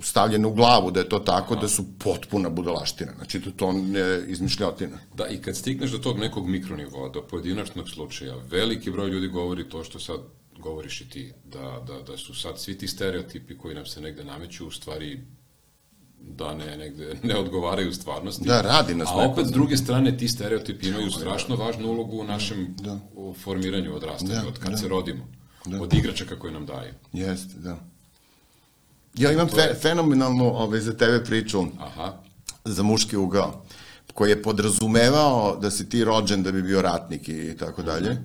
stavljene u glavu da je to tako, Aha. da su potpuna budalaština. Znači da to ne izmišljotina. Da, i kad stigneš do tog nekog mikronivoa, do pojedinačnog slučaja, veliki broj ljudi govori to što sad govoriš i ti, da, da, da su sad svi ti stereotipi koji nam se negde nameću u stvari da ne, negde, ne odgovaraju stvarnosti. Da, radi nas A opet, s druge strane, ti stereotipi imaju strašno važnu ulogu u našem da. formiranju odrastanja, da, od kad da. se rodimo. Da. Od igračaka koje nam daju. Jeste, da. Ja imam fe, fenomenalnu ovaj, za tebe priču Aha. za muški ugao, koji je podrazumevao da si ti rođen da bi bio ratnik i tako dalje.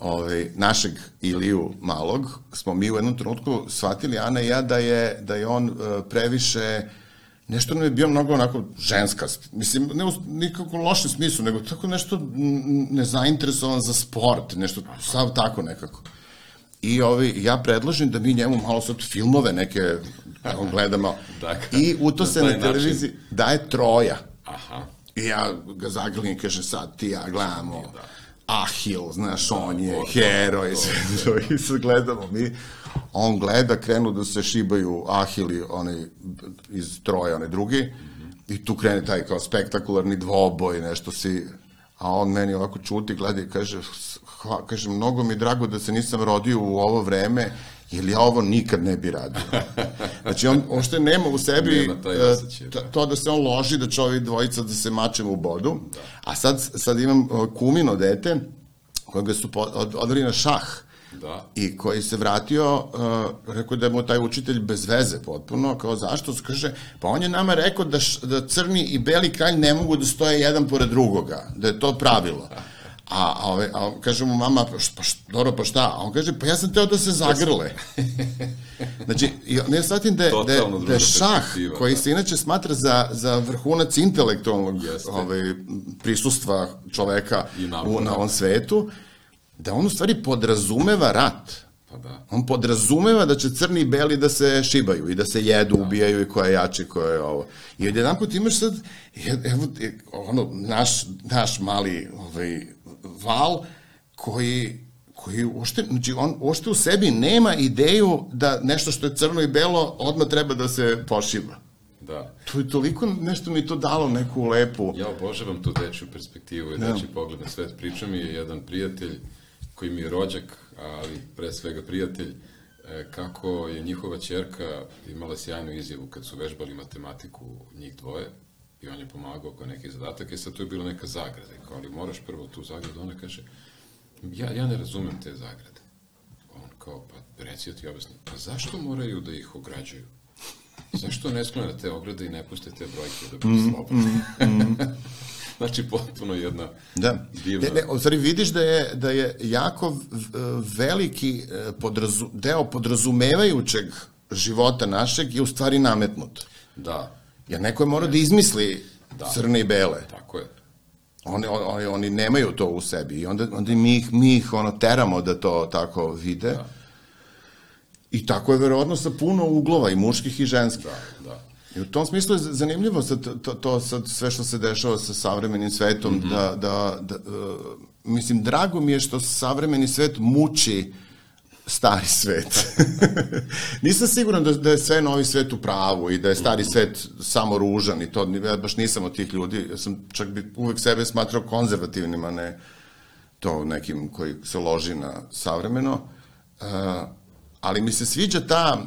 Ovaj, našeg Iliju malog smo mi u jednom trenutku shvatili, Ana i ja, da je, da je on uh, previše nešto nam je bio mnogo onako ženska, mislim, ne u nikako lošem smislu, nego tako nešto nezainteresovan za sport, nešto sav tako nekako. I ovi, ja predložim da mi njemu malo sad filmove neke on gledamo. dakle, I u to se na televiziji način. daje troja. Aha. I ja ga zaglim i kažem sad ti ja gledamo da. Ahil, znaš, da, on je heroj, sve i sad gledamo mi. On gleda, krenu da se šibaju Ahili, onaj iz troja, onaj drugi, mm -hmm. i tu krene taj kao spektakularni dvoboj, nešto si a on meni ovako čuti, gleda i kaže, hva, kaže, mnogo mi drago da se nisam rodio u ovo vreme, jer ja ovo nikad ne bi radio. Znači, on ošte nema u sebi nema e, to da se on loži, da će ovi dvojica da se mačemo u bodu, da. a sad, sad imam e, kumino dete, kojega su odvali na šah, Da. I koji se vratio, uh, rekao da je mu taj učitelj bez veze potpuno, kao zašto? Kaže, pa on je nama rekao da, š, da crni i beli kralj ne mogu da stoje jedan pored drugoga, da je to pravilo. A, a, ove, a kaže mu mama, pa, šta, pa, pa šta? A on kaže, pa ja sam teo da se zagrle. znači, ne shvatim da, je, da, da je šah, koji da. se inače smatra za, za vrhunac intelektualnog ovaj, prisustva čoveka u, na ovom svetu, da on u stvari podrazumeva rat. Pa da. On podrazumeva da će crni i beli da se šibaju i da se jedu, da. ubijaju i ko je jači, ko je ovo. I od jedan put imaš sad, evo, ono, naš, naš mali ovaj, val koji koji uopšte, znači on uopšte u sebi nema ideju da nešto što je crno i belo odmah treba da se pošiva. Da. To je toliko nešto mi to dalo neku lepu... Ja obožavam tu dečju perspektivu i da. dečji pogled na svet. Priča mi je jedan prijatelj koji mi je rođak, ali pre svega prijatelj, e, kako je njihova čerka imala sjajnu izjavu kad su vežbali matematiku njih dvoje i on je pomagao oko neki zadatak i sad tu je bila neka zagrada. Kao, ali moraš prvo tu zagradu, ona kaže, ja, ja ne razumem te zagrade. On kao, pa reci ja ti objasnim, pa zašto moraju da ih ograđuju? Zašto ne sklone te ograde i ne puste te brojke da budu mm, slobodne? Znači, potpuno jedna da. divna... Ne, ne, u stvari vidiš da je, da je jako veliki e, podrazu, deo podrazumevajućeg života našeg je u stvari nametnut. Da. Jer neko je morao da izmisli da. crne i bele. Tako je. Oni, oni, oni nemaju to u sebi i onda, onda mi, ih, mi ih ono, teramo da to tako vide. Da. I tako je verovatno sa puno uglova i muških i ženskih. Da, da. I u tom smislu je zanimljivo sad, to, to sad sve što se dešava sa savremenim svetom, mm -hmm. da, da, da uh, mislim, drago mi je što savremeni svet muči stari svet. nisam siguran da, da je sve novi svet u pravu i da je stari svet samo ružan i to, ja baš nisam od tih ljudi, ja sam čak bi uvek sebe smatrao konzervativnim, a ne to nekim koji se loži na savremeno. Uh, ali mi se sviđa ta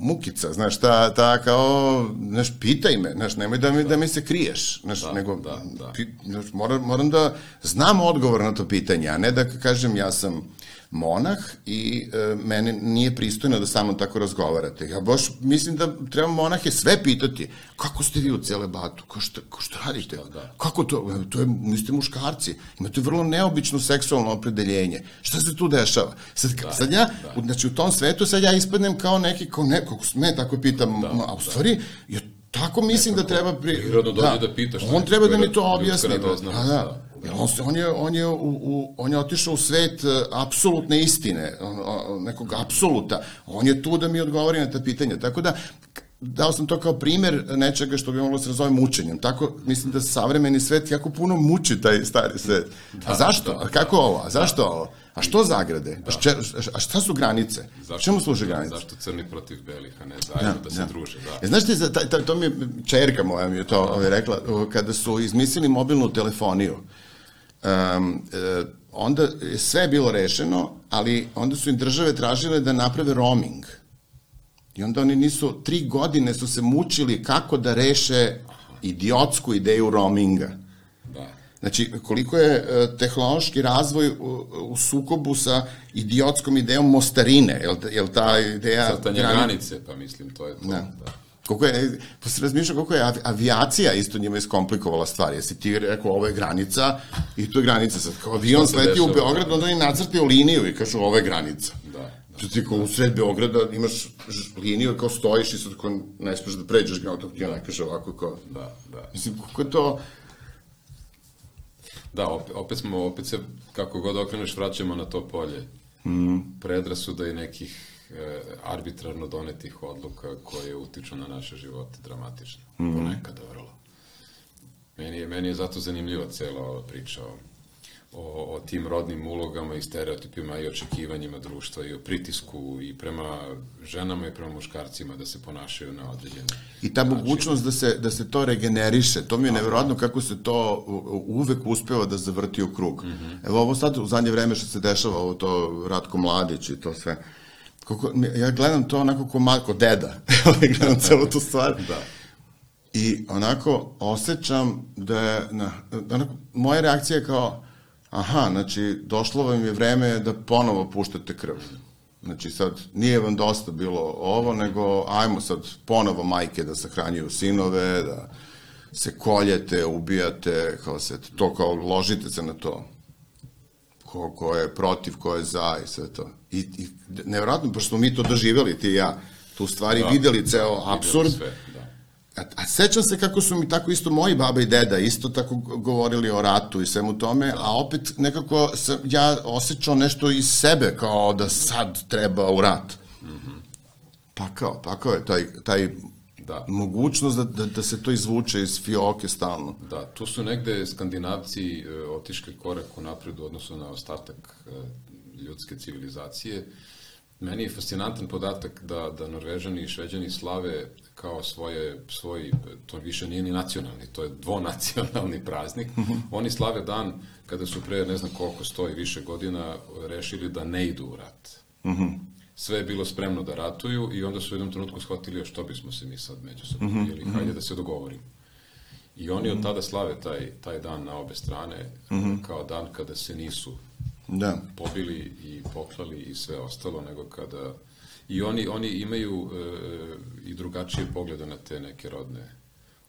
mukica, znaš, ta, ta kao, znaš, pitaj me, znaš, nemoj da mi, da. da mi se kriješ, znaš, da, nego, da, da. Pi, znaš, moram, moram da znam odgovor na to pitanje, a ne da kažem ja sam monah i e, mene nije pristojno da samo tako razgovarate. Ja baš mislim da treba monahe sve pitati. Kako ste vi u cele batu? Ko šta, ko šta radite? Da, da. Kako to? E, to je, mi ste muškarci. Imate vrlo neobično seksualno opredeljenje. Šta se tu dešava? Sad, da, sad ja, da. znači u tom svetu sad ja ispadnem kao neki, kao neko, me tako pitam, da, a u da. stvari, ja tako mislim Nekako, da treba... Pri... Prirodno dođe da, da pitaš. On treba da mi to objasni. Da, da, da. On, se, on, je, on, je, u, u, on je otišao u svet uh, apsolutne istine, nekog apsoluta. On je tu da mi odgovori na ta pitanja. Tako da, dao sam to kao primer nečega što bi moglo da se razove mučenjem. Tako, mislim da savremeni svet jako puno muči taj stari svet. Da, a zašto? Da, a kako ovo? A zašto da. ovo? A što zagrade? Da. A, šče, a šta su granice? Zašto, Čemu služe granice? Zašto crni protiv belih, a ne zajedno da, da se da. druže? Da. E, znaš ti, ta, ta, to mi je, čerka moja mi je to ovaj, rekla, kada su izmislili mobilnu telefoniju, um, e, onda je sve bilo rešeno, ali onda su im države tražile da naprave roaming. I onda oni nisu, tri godine su se mučili kako da reše idiotsku ideju roaminga. Znači, koliko je e, tehnološki razvoj u, u sukobu sa idiotskom idejom mostarine, je jel ta ideja... Crtanje granice, pa mislim, to je to. Da. da. Koliko je, pa se razmišlja koliko je avijacija isto njima iskomplikovala stvar. Jesi ti rekao, ovo je granica i to je granica. Sad, kao avion sleti u Beograd, onda oni nacrtaju liniju i kažu, ovo je granica. Da. da ti kao u sred Beograda imaš liniju kao stojiš i sad kao ne smeš da pređeš ga, to ti ona kaže ovako kao... Da, da. Mislim, koliko je to... Da, opet, opet smo, opet se, kako god okreneš, vraćamo na to polje. Mm. Predrasuda i nekih E, arbitrarno donetih odluka koje utiču na naše živote dramatično. Mm. Ponekada vrlo. Meni je, meni je zato zanimljiva cela ova priča o, o, o tim rodnim ulogama i stereotipima i očekivanjima društva i o pritisku i prema ženama i prema muškarcima da se ponašaju na određen I ta mogućnost da se, da se to regeneriše, to mi je nevjerojatno kako se to uvek uspeva da zavrti u krug. Mm -hmm. Evo ovo sad u zadnje vreme što se dešava, ovo to Ratko Mladić i to sve, Kako, ja gledam to onako ko Marko deda, gledam celu tu stvar. da. I onako osjećam da je, na, onako, moja reakcija je kao, aha, znači, došlo vam je vreme da ponovo puštate krv. Znači sad, nije vam dosta bilo ovo, nego ajmo sad ponovo majke da sahranjuju sinove, da se koljete, ubijate, kao se, to kao ložite se na to. ko, ko je protiv, ko je za i sve to. I, i nevjerojatno, pošto smo mi to doživjeli, ti i ja, tu stvari Da. videli ceo absurd, da. A, a sećam se kako su mi tako isto moji baba i deda isto tako go- govorili o ratu i svemu tome, a opet nekako sam ja osjećao nešto iz sebe kao da sad treba u rat. Pakao, pakao je taj, taj Da. mogućnost da, da, da se to izvuče iz fioke stalno. Da, tu su negde skandinavci e, otišli korak u napred u odnosu na ostatak e, ljudske civilizacije. Meni je fascinantan podatak da, da Norvežani i Šveđani slave kao svoje, svoj, to više nije ni nacionalni, to je dvonacionalni praznik. Oni slave dan kada su pre ne znam koliko, sto i više godina rešili da ne idu u rat. Sve je bilo spremno da ratuju i onda su u jednom trenutku shvatili "A što bismo se mi sad međusobno bili, hajde da se dogovorimo. I oni od tada slave taj, taj dan na obe strane kao dan kada se nisu Da. pobili i poklali i sve ostalo, nego kada... I oni, oni imaju e, i drugačije poglede na te neke rodne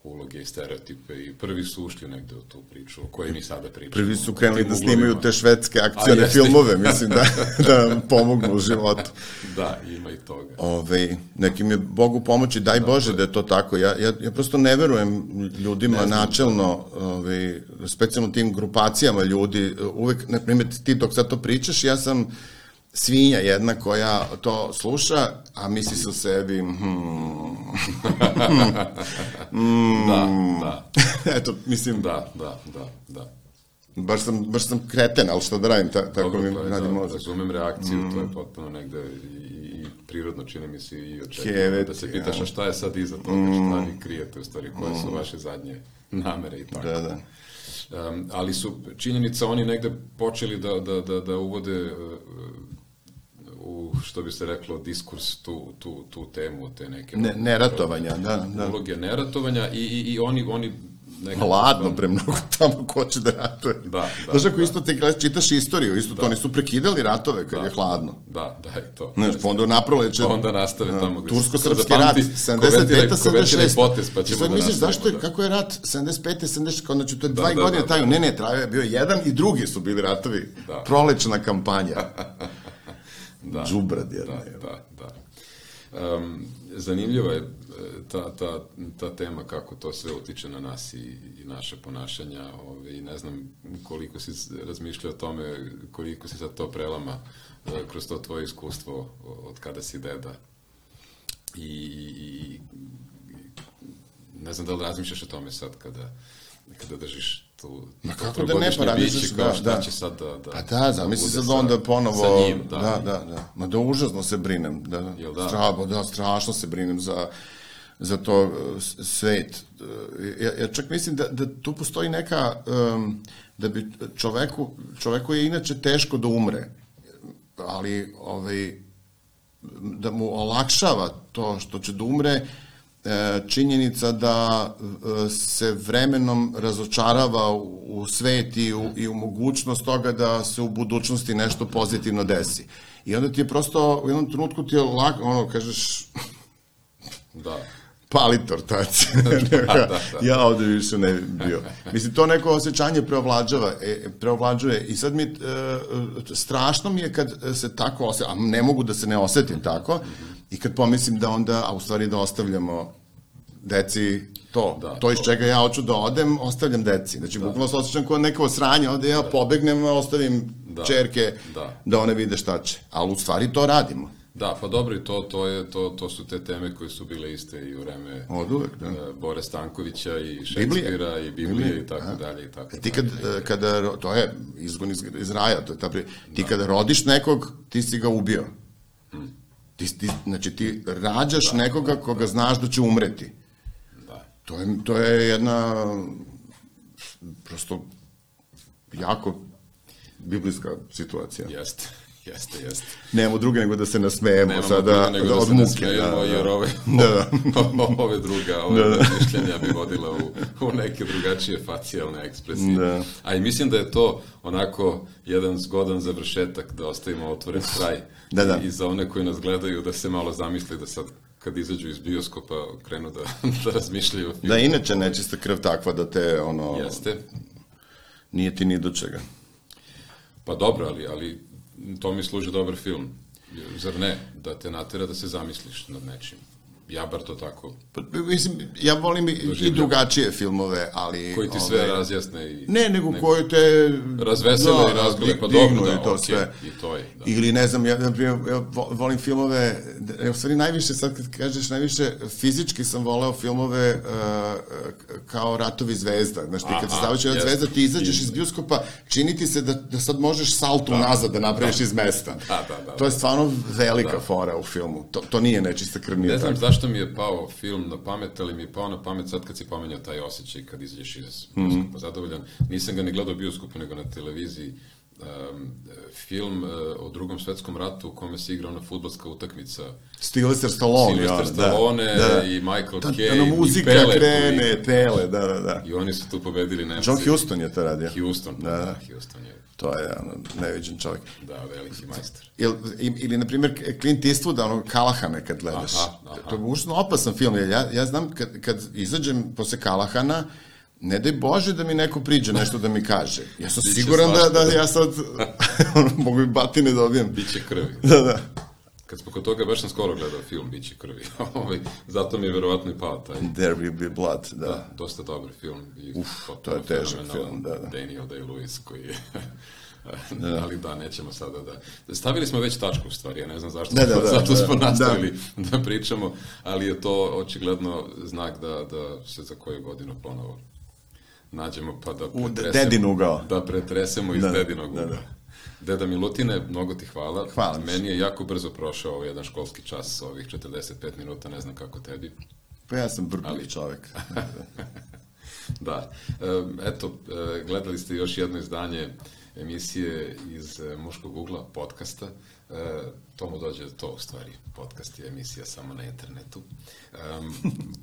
uloge i stereotipe i prvi su ušli negde u tu priču o kojoj mi sada pričamo. Prvi su krenuli da snimaju te švedske akcione jeste. filmove, mislim, da, da nam pomognu u životu. Da, ima i toga. Ove, nekim je Bogu pomoći, daj Bože da je to tako. Ja, ja, ja prosto ne verujem ljudima načelno, ove, specijalno tim grupacijama ljudi, uvek, na primjer, ti dok sad to pričaš, ja sam svinja jedna koja to sluša, a misli se o sebi, hmm, Da, da, eto, mislim, da, da, da, da. baš sam, baš sam kreten, ali što da radim, ta, tako Dobro, mi radi da, mozak. razumem reakciju, to je potpuno negde i, i prirodno čini mi se i očekujem da se pitaš a šta je sad iza toga, šta vi krijete u stvari, koje su vaše zadnje namere i tako. Da, da. Um, ali su činjenica oni negde počeli da, da, da, da uvode uh, u, što bi se reklo, diskurs tu, tu, tu temu, te neke... Ne, neratovanja, da, da. Uloge neratovanja i, i, i oni, oni nekako... Hladno pre mnogo tamo ko će da ratuje. Da, da, Znaš ako da. isto te gledaš, čitaš istoriju, isto to, oni su prekidali ratove kad je hladno. Da, da, i to. Znaš, pa onda naproleće... Pa onda nastave tamo gde se- Tursko-srpski ko rat, zapamti, konvertiraj- 75. konvertiraj 76. potez, pa ćemo sad da misliš, zašto je, da. kako je rat 75. 76. Kao, znači, to je dva da, godine da, traju. da. Ne, ne, trajao je bio jedan i drugi su bili ratovi. Da. Prolećna kampanja. Da. Džubrad jedna. Da, da, da. Um, zanimljiva je e, ta, ta, ta tema kako to sve utiče na nas i, i naše ponašanja ove, i ne znam koliko si razmišljao o tome, koliko si sad to prelama e, kroz to tvoje iskustvo od kada si deda i, i, i ne znam da li razmišljaš o tome sad kada, kada držiš tu Ma to kako da ne, pa biće, kao da, da. će sad da, da Pa da, zamisli bude sad sa- onda ponovo... sa njim, da. Da, da, da. Ma da užasno se brinem. Da, Jel da? Stra, da, strašno se brinem za, za to uh, svet. Uh, Ja, ja čak mislim da, da tu postoji neka... Um, da bi čoveku, čoveku je inače teško da umre, ali ovaj, da mu olakšava to što će da umre, e, činjenica da e, se vremenom razočarava u, svet i u, i u mogućnost toga da se u budućnosti nešto pozitivno desi. I onda ti je prosto, u jednom trenutku ti je lako, ono, kažeš, Da. pali tortac. da, da. ja ovde više ne bi bio. Mislim, to neko osjećanje preovlađava, e, preovlađuje i sad mi, e, e, strašno mi je kad se tako osjećam, a ne mogu da se ne osetim tako, i kad pomislim da onda, a u stvari da ostavljamo deci to, Da, to iz čega ja hoću da odem, ostavljam deci. Znači, bukvalno se osjećam kao neko sranje, onda ja pobegnem, ostavim Da. čerke Da. da one vide šta će. Ali u stvari to radimo. Da, pa dobro, i to, to, je, to, to su te teme koje su bile iste i u vreme Od uvek, da. e, Bore Stankovića i Šekspira i Biblije i tako da. dalje i tako Ti kad, dalje. e, kada, to je izgon iz, iz raja, to je ta pri... Ti kada rodiš nekog, ti si ga ubio. Ti, ti, znači ti rađaš nekoga koga znaš da će umreti. Da. To je, to je jedna prosto jako biblijska situacija. Jeste, jeste, jeste. Nemamo druge nego da se nasmejemo Nemamo sada nego da od ne muke. smejemo, jer ove, Da, da. ove druga, ove Da, da. mišljenja bi vodila u, u neke drugačije facijalne ekspresije. Da. A i mislim da je to onako jedan zgodan završetak da ostavimo otvoren kraj Da, da. i za one koji nas gledaju da se malo zamisli da sad kad izađu iz bioskopa krenu da, da razmišljaju. Da, inače nečista krv takva da te, ono, Jeste. nije ti ni do čega. Pa dobro, ali, ali to mi služi dobar film. Zar ne? Da te natera da se zamisliš nad nečim. Ja bar to tako. Pa, mislim, ja volim i, i drugačije filmove, ali... Koji ti sve ove, razjasne i... Ne, nego, nego koji te... Razvesele da, i razgule, pa dobro, da, to okay, sve. I to je, da. Ili, ne znam, ja, ja, ja volim filmove, ja, u stvari najviše, sad kad kažeš najviše, fizički sam voleo filmove uh, kao Ratovi zvezda. Znaš, ti kad se završi od zvezda, ti izađeš iz bioskopa, čini ti se da, da sad možeš saltu da, nazad da napraviš da. iz mesta. Da, da, da. To je stvarno velika da. fora u filmu. To, to nije nečista krvnija. Ne znam zašto mi je pao film na pamet, ali mi je pao na pamet sad kad si pomenjao taj osjećaj kad izađeš iz bioskopa mm -hmm. zadovoljan. Nisam ga ni gledao u bioskopu, nego na televiziji. Um, film uh, o drugom svetskom ratu u kome se igrao na futbolska utakmica. Sylvester Stallone. Sylvester ja, Stallone da, da. i Michael da, Caine da, muzika i Pele. krene, Pele, da, da, da. I oni su tu pobedili Nemci. John Huston je to radio. Houston, da, da Houston je To je ono, neviđen čovjek. Da, veliki majstor. Ili, ili na primjer, Clint Eastwood, ono, Kalahana kad gledaš. Aha, aha. To je užasno opasan film, jer ja, ja znam kad, kad izađem posle Kalahana, ne daj Bože da mi neko priđe nešto da mi kaže. Ja sam Biće siguran da, da ja sad mogu i batine dobijem. Biće krvi. Da, da. Kad smo kod toga, baš sam skoro gledao film Biće krvi. Ovaj, zato mi je verovatno i pao taj. There will be blood, da. da dosta dobar film. I Uf, to je težak film, da, da. Daniel Day-Lewis koji je da. ali da, nećemo sada da... Stavili smo već tačku u stvari, ja ne znam zašto, da, da, da, zato smo da, nastavili da. da pričamo, ali je to očigledno znak da, da se za koju godinu ponovo nađemo pa da pretresemo, u dedin ugao. Da pretresemo iz da, dedinog ugao. Da, da. Deda Milutine, mnogo ti hvala. Hvala. Meni je jako brzo prošao ovaj jedan školski čas, ovih 45 minuta, ne znam kako tebi. Pa ja sam brbljiv Ali... čovek. da. Eto, e, gledali ste još jedno izdanje emisije iz e, Muškog ugla, podcasta. To mu dođe to u stvari, podcast je emisija samo na internetu.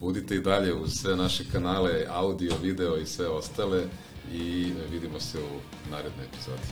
budite i dalje uz sve naše kanale, audio, video i sve ostale i vidimo se u narednoj epizodi.